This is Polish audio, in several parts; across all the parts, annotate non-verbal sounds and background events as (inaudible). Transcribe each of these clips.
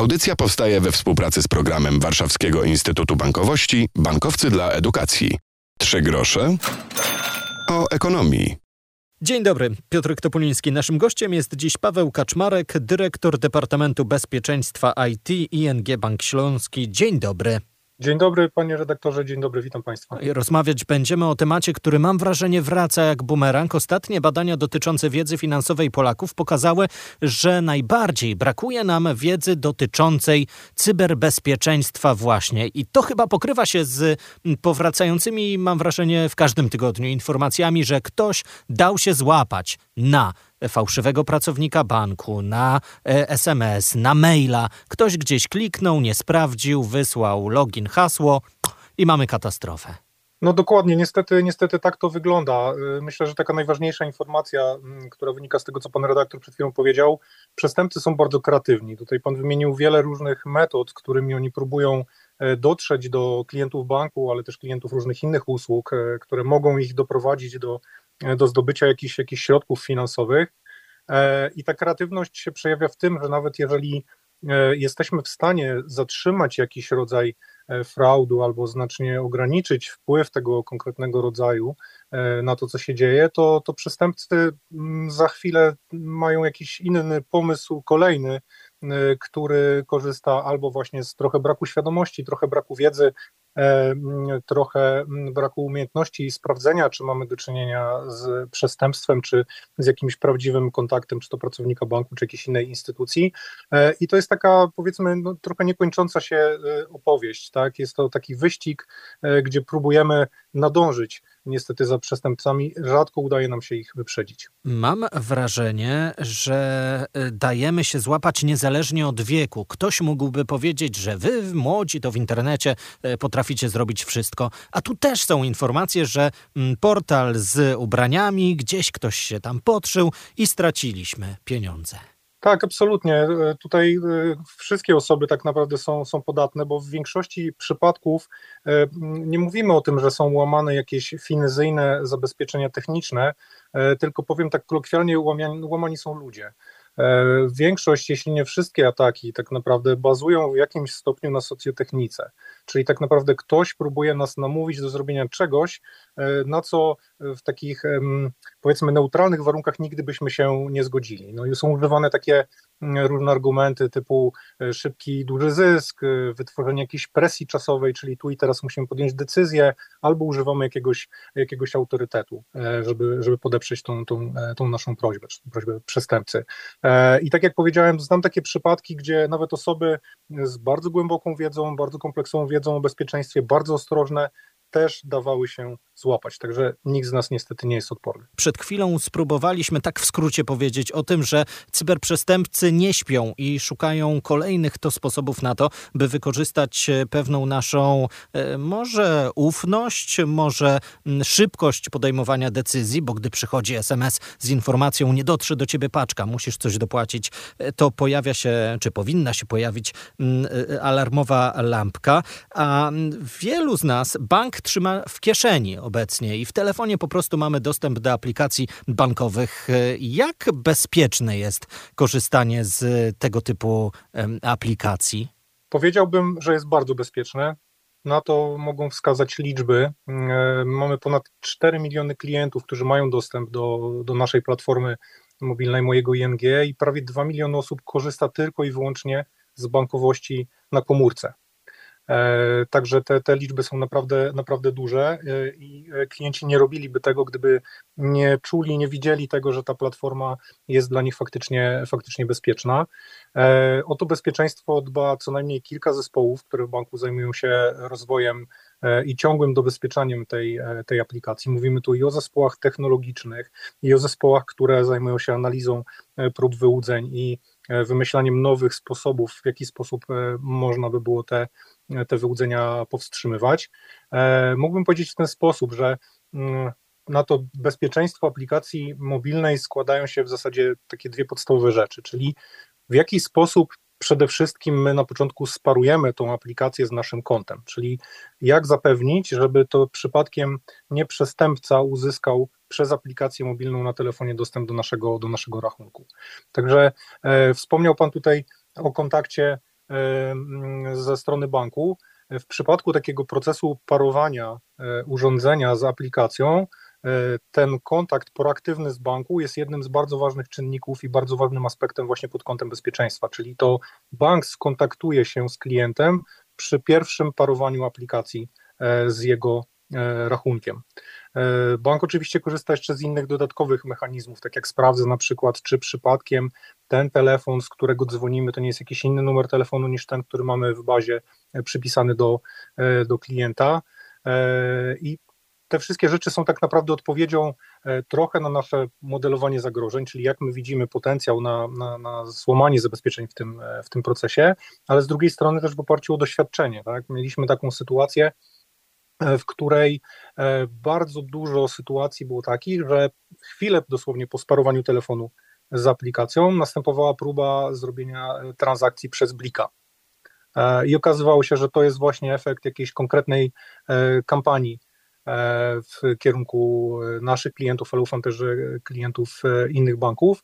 Audycja powstaje we współpracy z programem Warszawskiego Instytutu Bankowości Bankowcy dla Edukacji. Trzy grosze o ekonomii. Dzień dobry, Piotr Topuliński. Naszym gościem jest dziś Paweł Kaczmarek, dyrektor Departamentu Bezpieczeństwa IT ING Bank Śląski. Dzień dobry. Dzień dobry, panie redaktorze, dzień dobry, witam państwa. Rozmawiać będziemy o temacie, który mam wrażenie wraca jak bumerang. Ostatnie badania dotyczące wiedzy finansowej Polaków pokazały, że najbardziej brakuje nam wiedzy dotyczącej cyberbezpieczeństwa właśnie. I to chyba pokrywa się z powracającymi, mam wrażenie, w każdym tygodniu informacjami, że ktoś dał się złapać na fałszywego pracownika banku, na SMS, na maila. Ktoś gdzieś kliknął, nie sprawdził, wysłał login, hasło i mamy katastrofę. No dokładnie, niestety, niestety tak to wygląda. Myślę, że taka najważniejsza informacja, która wynika z tego, co pan redaktor przed chwilą powiedział, przestępcy są bardzo kreatywni. Tutaj pan wymienił wiele różnych metod, którymi oni próbują dotrzeć do klientów banku, ale też klientów różnych innych usług, które mogą ich doprowadzić do do zdobycia jakichś, jakichś środków finansowych. E, I ta kreatywność się przejawia w tym, że nawet jeżeli e, jesteśmy w stanie zatrzymać jakiś rodzaj e, fraudu albo znacznie ograniczyć wpływ tego konkretnego rodzaju na to, co się dzieje, to, to przestępcy mm, za chwilę mają jakiś inny pomysł, kolejny, który korzysta albo właśnie z trochę braku świadomości, trochę braku wiedzy, E, trochę braku umiejętności i sprawdzenia, czy mamy do czynienia z przestępstwem, czy z jakimś prawdziwym kontaktem, czy to pracownika banku, czy jakiejś innej instytucji. E, I to jest taka, powiedzmy, no, trochę niekończąca się e, opowieść. Tak? Jest to taki wyścig, gdzie próbujemy nadążyć niestety za przestępcami, rzadko udaje nam się ich wyprzedzić. Mam wrażenie, że dajemy się złapać niezależnie od wieku. Ktoś mógłby powiedzieć, że wy, młodzi, to w internecie potraficie potraficie zrobić wszystko. A tu też są informacje, że portal z ubraniami, gdzieś ktoś się tam podszył i straciliśmy pieniądze. Tak, absolutnie. E, tutaj e, wszystkie osoby tak naprawdę są, są podatne, bo w większości przypadków e, nie mówimy o tym, że są łamane jakieś finezyjne zabezpieczenia techniczne, tylko powiem tak kolokwialnie, łamani, łamani są ludzie. Większość, jeśli nie wszystkie ataki, tak naprawdę bazują w jakimś stopniu na socjotechnice, czyli tak naprawdę ktoś próbuje nas namówić do zrobienia czegoś, na co w takich powiedzmy neutralnych warunkach nigdy byśmy się nie zgodzili. No i są używane takie mm, różne argumenty typu e, szybki, duży zysk, wytworzenie jakiejś presji czasowej, czyli tu i teraz musimy podjąć decyzję, albo używamy jakiegoś, jakiegoś autorytetu, żeby, żeby podeprzeć tą, tą, tą naszą prośbę, prośbę przestępcy. E, I tak jak powiedziałem, znam takie przypadki, gdzie nawet osoby z bardzo głęboką wiedzą, bardzo kompleksową wiedzą o bezpieczeństwie, bardzo ostrożne, też dawały się złapać. Także nikt z nas niestety nie jest odporny. Przed chwilą spróbowaliśmy tak w skrócie powiedzieć o tym, że cyberprzestępcy nie śpią i szukają kolejnych to sposobów na to, by wykorzystać e, pewną naszą e, może ufność, może szybkość podejmowania decyzji, bo gdy przychodzi SMS z informacją nie dotrze do ciebie paczka, musisz coś dopłacić, e, to pojawia się, czy powinna się pojawić alarmowa lampka, a wielu z nas bank trzyma w kieszeni obecnie i w telefonie po prostu mamy dostęp do aplikacji bankowych. Jak bezpieczne jest korzystanie z tego typu aplikacji? Powiedziałbym, że jest bardzo bezpieczne. Na to mogą wskazać liczby. Mamy ponad 4 miliony klientów, którzy mają dostęp do, do naszej platformy mobilnej mojego ING i prawie 2 miliony osób korzysta tylko i wyłącznie z bankowości na komórce. E, także te, te liczby są naprawdę, naprawdę duże e, i klienci nie robiliby tego, gdyby nie czuli, nie widzieli tego, że ta platforma jest dla nich faktycznie, faktycznie bezpieczna. E, o to bezpieczeństwo dba co najmniej kilka zespołów, które w banku zajmują się rozwojem i ciągłym dobezpieczaniem tej, tej aplikacji. Mówimy tu i o zespołach technologicznych, i o zespołach, które zajmują się analizą prób wyłudzeń i wymyślaniem nowych sposobów, w jaki sposób można by było te te wyłudzenia powstrzymywać. E, mógłbym powiedzieć w ten sposób, że mm, na to bezpieczeństwo aplikacji mobilnej składają się w zasadzie takie dwie podstawowe rzeczy, czyli w jaki sposób przede wszystkim my na początku sparujemy tą aplikację z naszym kontem, czyli jak zapewnić, żeby to przypadkiem nie przestępca uzyskał przez aplikację mobilną na telefonie dostęp do naszego, do naszego rachunku. Także e, wspomniał Pan tutaj o kontakcie ze strony banku. W przypadku takiego procesu parowania urządzenia z aplikacją, ten kontakt proaktywny z banku jest jednym z bardzo ważnych czynników i bardzo ważnym aspektem właśnie pod kątem bezpieczeństwa, czyli to bank skontaktuje się z klientem przy pierwszym parowaniu aplikacji z jego E, rachunkiem. E, bank oczywiście korzysta jeszcze z innych dodatkowych mechanizmów, tak jak sprawdza na przykład, czy przypadkiem ten telefon, z którego dzwonimy, to nie jest jakiś inny numer telefonu niż ten, który mamy w bazie e, przypisany do, do klienta. I te wszystkie rzeczy są tak naprawdę odpowiedzią trochę na nasze modelowanie zagrożeń, czyli jak my widzimy potencjał na, na, na złamanie zabezpieczeń w tym, w tym procesie, ale z drugiej strony też w oparciu o doświadczenie. Tak? Mieliśmy taką sytuację, E, w której e, bardzo dużo sytuacji było takich, że chwilę dosłownie po sparowaniu telefonu z aplikacją następowała próba zrobienia e, transakcji przez Blika. I okazywało się, że to jest właśnie efekt jakiejś konkretnej kampanii w kierunku naszych klientów, ale ufam też, że klientów innych banków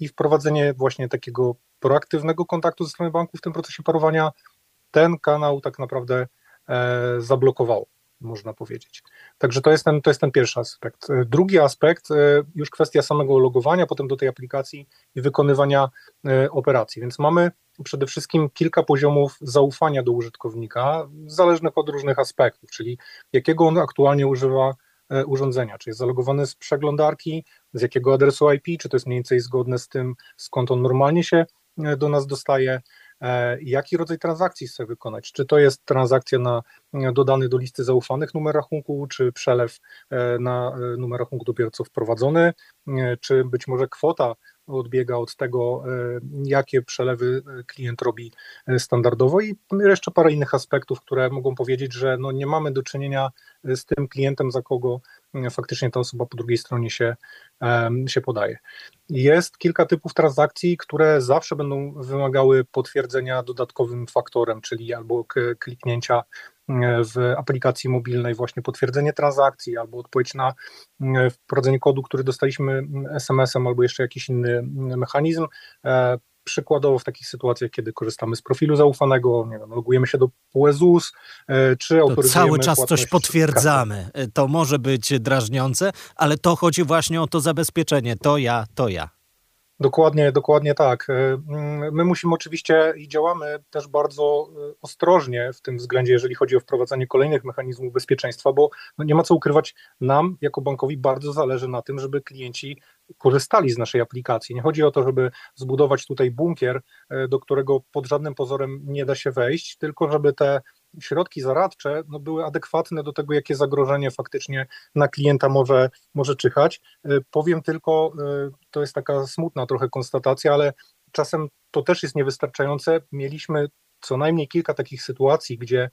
i wprowadzenie właśnie takiego proaktywnego kontaktu ze strony banku w tym procesie parowania, ten kanał tak naprawdę E, zablokowało, można powiedzieć. Także to jest, ten, to jest ten pierwszy aspekt. E, drugi aspekt, e, już kwestia samego logowania, potem do tej aplikacji i wykonywania operacji. Więc mamy przede wszystkim kilka poziomów zaufania do użytkownika, zależnych od różnych aspektów, czyli jakiego on aktualnie używa urządzenia, czy jest zalogowany z przeglądarki, z jakiego adresu IP, czy to jest mniej więcej zgodne z tym, skąd on normalnie się do nas dostaje, E, jaki rodzaj transakcji chce wykonać. Czy to jest transakcja na dodany do listy zaufanych numer rachunku, czy przelew e, na e, numer rachunku dopiero co wprowadzony, czy być może kwota odbiega od tego, jakie przelewy klient robi standardowo i jeszcze parę innych aspektów, które mogą powiedzieć, że no nie mamy do czynienia z tym klientem, za kogo faktycznie ta osoba po drugiej stronie się, się podaje. Jest kilka typów transakcji, które zawsze będą wymagały potwierdzenia dodatkowym faktorem, czyli albo kliknięcia w aplikacji mobilnej właśnie potwierdzenie transakcji albo odpowiedź na wprowadzenie kodu, który dostaliśmy SMS-em albo jeszcze jakiś inny mechanizm. E, przykładowo w takich sytuacjach, kiedy korzystamy z profilu zaufanego, nie wiem, logujemy się do PUEZUS, e, czy autoryzujemy... To cały czas coś potwierdzamy. To może być drażniące, ale to chodzi właśnie o to zabezpieczenie. To ja, to ja. Dokładnie, dokładnie tak. E, mm, my musimy oczywiście i działamy też bardzo e, ostrożnie w tym względzie, jeżeli chodzi o wprowadzanie kolejnych mechanizmów bezpieczeństwa, bo no nie ma co ukrywać, nam jako bankowi bardzo zależy na tym, żeby klienci korzystali z naszej aplikacji. Nie chodzi o to, żeby zbudować tutaj bunkier, e, do którego pod żadnym pozorem nie da się wejść, tylko żeby te środki zaradcze no, były adekwatne do tego, jakie zagrożenie faktycznie na klienta może, może czyhać. E, powiem tylko, e, to jest taka smutna trochę konstatacja, ale czasem to też jest niewystarczające. Mieliśmy co najmniej kilka takich sytuacji, gdzie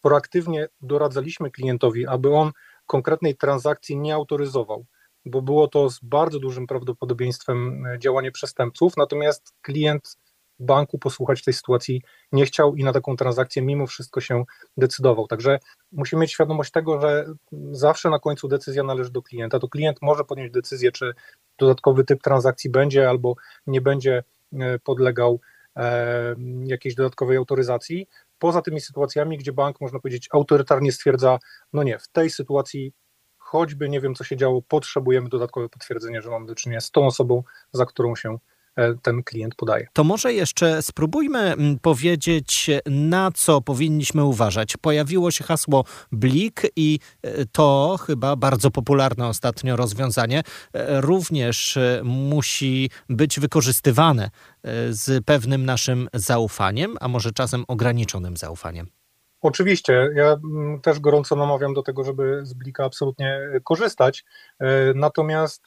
proaktywnie doradzaliśmy klientowi, aby on konkretnej transakcji nie autoryzował, bo było to z bardzo dużym prawdopodobieństwem e, działanie przestępców, natomiast klient banku posłuchać tej sytuacji nie chciał i na taką transakcję mimo wszystko się decydował. Także musimy mieć świadomość tego, że zawsze na końcu decyzja należy do klienta. To klient może podjąć decyzję, czy dodatkowy typ transakcji będzie albo nie będzie e, podlegał e, jakiejś dodatkowej autoryzacji. Poza tymi sytuacjami, gdzie bank, można powiedzieć, autorytarnie stwierdza, no nie, w tej sytuacji choćby nie wiem, co się działo, potrzebujemy dodatkowe potwierdzenie, że mamy do czynienia z tą osobą, za którą się ten klient podaje. To może jeszcze spróbujmy mm, powiedzieć, na co powinniśmy uważać. Pojawiło się hasło Blik i e, to chyba bardzo popularne ostatnio rozwiązanie e, również musi być wykorzystywane z pewnym naszym zaufaniem, a może czasem ograniczonym zaufaniem. Oczywiście, ja mm, też gorąco namawiam do tego, żeby z Blika absolutnie korzystać. Natomiast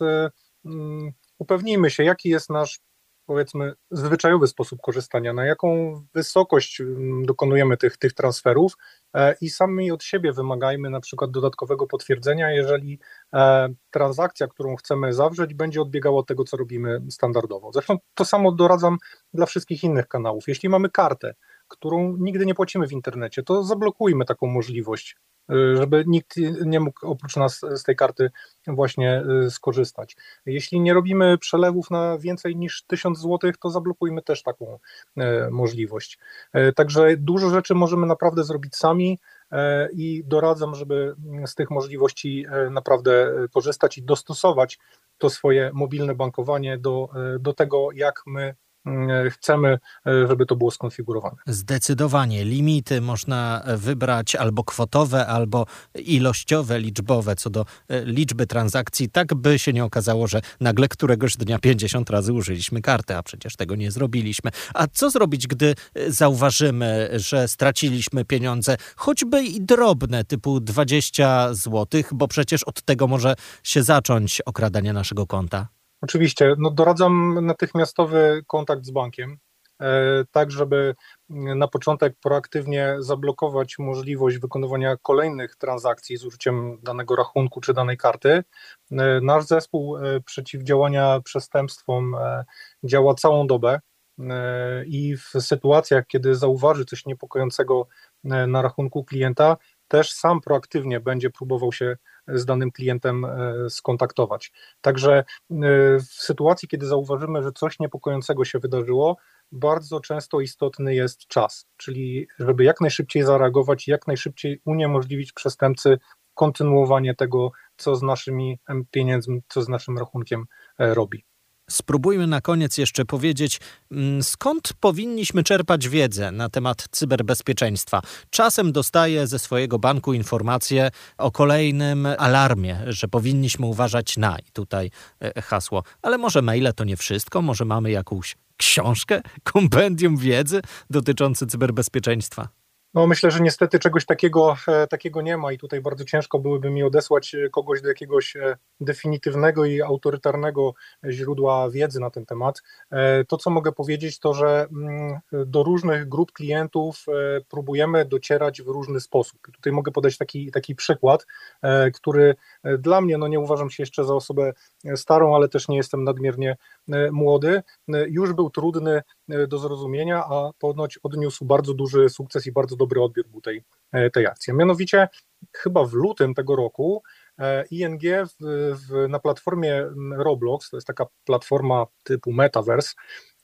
mm, upewnijmy się, jaki jest nasz powiedzmy zwyczajowy sposób korzystania, na jaką wysokość mm, dokonujemy tych, tych transferów e, i sami od siebie wymagajmy na przykład dodatkowego potwierdzenia, jeżeli e, transakcja, którą chcemy zawrzeć, będzie odbiegała od tego, co robimy standardowo. Zresztą to samo doradzam dla wszystkich innych kanałów. Jeśli mamy kartę, którą nigdy nie płacimy w internecie, to zablokujmy taką możliwość żeby nikt nie mógł oprócz nas z tej karty właśnie skorzystać. Jeśli nie robimy przelewów na więcej niż 1000 zł, to zablokujmy też taką możliwość. Także dużo rzeczy możemy naprawdę zrobić sami i doradzam, żeby z tych możliwości naprawdę korzystać i dostosować to swoje mobilne bankowanie do, do tego, jak my chcemy, żeby to było skonfigurowane. Zdecydowanie. Limity można wybrać albo kwotowe, albo ilościowe, liczbowe co do e, liczby transakcji, tak by się nie okazało, że nagle któregoś dnia 50 razy użyliśmy karty, a przecież tego nie zrobiliśmy. A co zrobić, gdy e, zauważymy, że straciliśmy pieniądze, choćby i drobne, typu 20 zł, bo przecież od tego może się zacząć okradanie naszego konta? Oczywiście, no doradzam natychmiastowy kontakt z bankiem, e, tak żeby na początek proaktywnie zablokować możliwość wykonywania kolejnych transakcji z użyciem danego rachunku czy danej karty. E, nasz zespół e, przeciwdziałania przestępstwom działa całą dobę i w sytuacjach, kiedy zauważy coś niepokojącego na rachunku klienta, też sam proaktywnie będzie próbował się z danym klientem e, skontaktować. Także e, w sytuacji, kiedy zauważymy, że coś niepokojącego się wydarzyło, bardzo często istotny jest czas, czyli żeby jak najszybciej zareagować jak najszybciej uniemożliwić przestępcy kontynuowanie tego, co z naszymi pieniędzmi, co z naszym rachunkiem e, robi. Spróbujmy na koniec jeszcze powiedzieć, mm, skąd powinniśmy czerpać wiedzę na temat cyberbezpieczeństwa. Czasem dostaję ze swojego banku informację o kolejnym alarmie, że powinniśmy uważać na i tutaj e, hasło. Ale może maile to nie wszystko, może mamy jakąś książkę, (laughs) kompendium wiedzy dotyczący cyberbezpieczeństwa. No myślę, że niestety czegoś takiego, e, takiego nie ma i tutaj bardzo ciężko byłoby mi odesłać e, kogoś do jakiegoś e, definitywnego i autorytarnego źródła wiedzy na ten temat. To, co mogę powiedzieć, to, że mm, do różnych grup klientów próbujemy docierać w różny sposób. Tutaj mogę podać taki, taki przykład, który dla mnie, no nie uważam się jeszcze za osobę starą, ale też nie jestem nadmiernie młody, już był trudny do zrozumienia, a ponoć odniósł bardzo duży sukces i bardzo dobry odbiór był tej, e, tej akcji. Mianowicie chyba w lutym tego roku e, ING w, w, na platformie Roblox, to jest taka platforma typu Metaverse,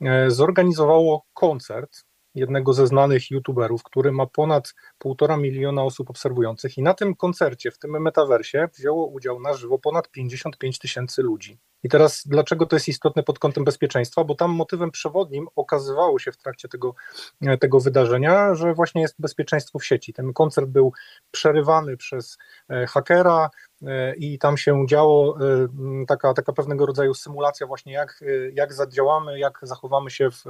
e, zorganizowało koncert jednego ze znanych youtuberów, który ma ponad półtora miliona osób obserwujących i na tym koncercie, w tym metaversie wzięło udział na żywo ponad 55 tysięcy ludzi. I teraz dlaczego to jest istotne pod kątem bezpieczeństwa? Bo tam motywem przewodnim okazywało się w trakcie tego, tego wydarzenia, że właśnie jest bezpieczeństwo w sieci. Ten koncert był przerywany przez e, hakera e, i tam się działo e, taka, taka pewnego rodzaju symulacja właśnie jak, jak zadziałamy, jak zachowamy się w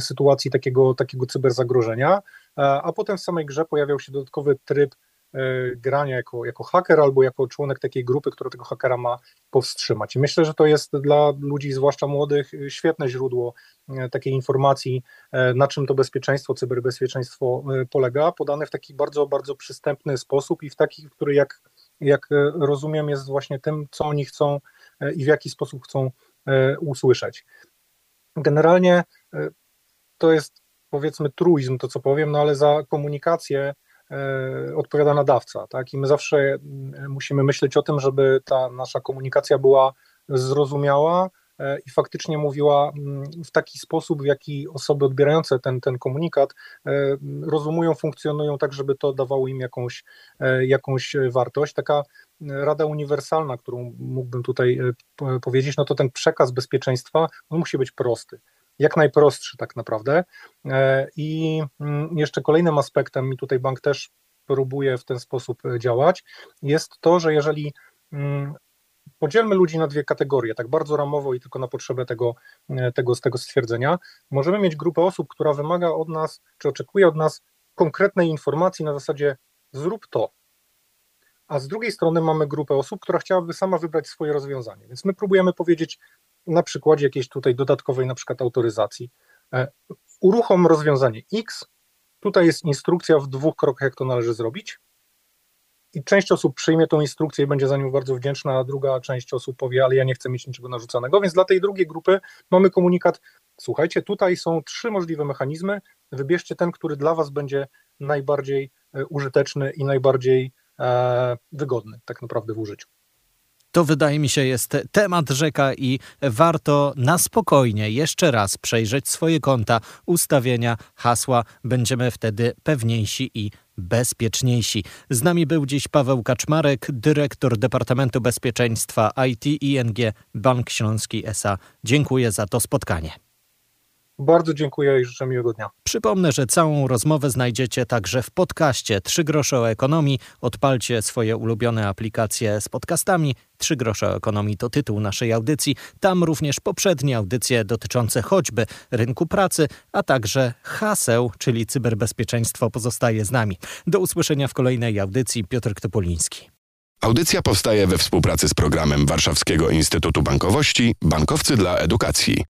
sytuacji takiego, takiego cyberzagrożenia, a potem w samej grze pojawiał się dodatkowy tryb E, grania jako, jako haker albo jako członek takiej grupy, która tego hakera ma powstrzymać. I myślę, że to jest dla ludzi, zwłaszcza młodych, świetne źródło e, takiej informacji, e, na czym to bezpieczeństwo, cyberbezpieczeństwo polega, podane w taki bardzo, bardzo przystępny sposób i w taki, który jak, jak rozumiem jest właśnie tym, co oni chcą i w jaki sposób chcą usłyszeć. Generalnie to jest powiedzmy truizm, to co powiem, no ale za komunikację E, odpowiada nadawca, tak? I my zawsze musimy myśleć o tym, żeby ta nasza komunikacja była zrozumiała e, i faktycznie mówiła w taki sposób, w jaki osoby odbierające ten, ten komunikat e, rozumują, funkcjonują tak, żeby to dawało im jakąś, jakąś wartość. Taka rada uniwersalna, którą mógłbym tutaj powiedzieć, no to ten przekaz bezpieczeństwa, on musi być prosty jak najprostszy tak naprawdę. E, I mm, jeszcze kolejnym aspektem, i tutaj bank też próbuje w ten sposób e, działać, jest to, że jeżeli mm, podzielmy ludzi na dwie kategorie, tak bardzo ramowo i tylko na potrzebę tego, e, tego, tego stwierdzenia, możemy mieć grupę osób, która wymaga od nas, czy oczekuje od nas konkretnej informacji na zasadzie zrób to. A z drugiej strony mamy grupę osób, która chciałaby sama wybrać swoje rozwiązanie. Więc my próbujemy powiedzieć, na przykładzie jakiejś tutaj dodatkowej na przykład autoryzacji. E, uruchom rozwiązanie X, tutaj jest instrukcja w dwóch krokach, jak to należy zrobić i część osób przyjmie tą instrukcję i będzie za nią bardzo wdzięczna, a druga część osób powie, ale ja nie chcę mieć niczego narzucanego, więc dla tej drugiej grupy mamy komunikat, słuchajcie, tutaj są trzy możliwe mechanizmy, wybierzcie ten, który dla Was będzie najbardziej e, użyteczny i najbardziej wygodny tak naprawdę w użyciu. To wydaje mi się jest temat rzeka i warto na spokojnie jeszcze raz przejrzeć swoje konta, ustawienia, hasła. Będziemy wtedy pewniejsi i bezpieczniejsi. Z nami był dziś Paweł Kaczmarek, dyrektor Departamentu Bezpieczeństwa IT ING Bank Śląski SA. Dziękuję za to spotkanie. Bardzo dziękuję i życzę miłego dnia. Przypomnę, że całą rozmowę znajdziecie także w podcaście 3 grosze o ekonomii. Odpalcie swoje ulubione aplikacje z podcastami. 3 grosze o ekonomii to tytuł naszej audycji. Tam również poprzednie audycje dotyczące choćby rynku pracy, a także haseł, czyli cyberbezpieczeństwo pozostaje z nami. Do usłyszenia w kolejnej audycji. Piotr Topoliński. Audycja powstaje we współpracy z programem Warszawskiego Instytutu Bankowości Bankowcy dla Edukacji.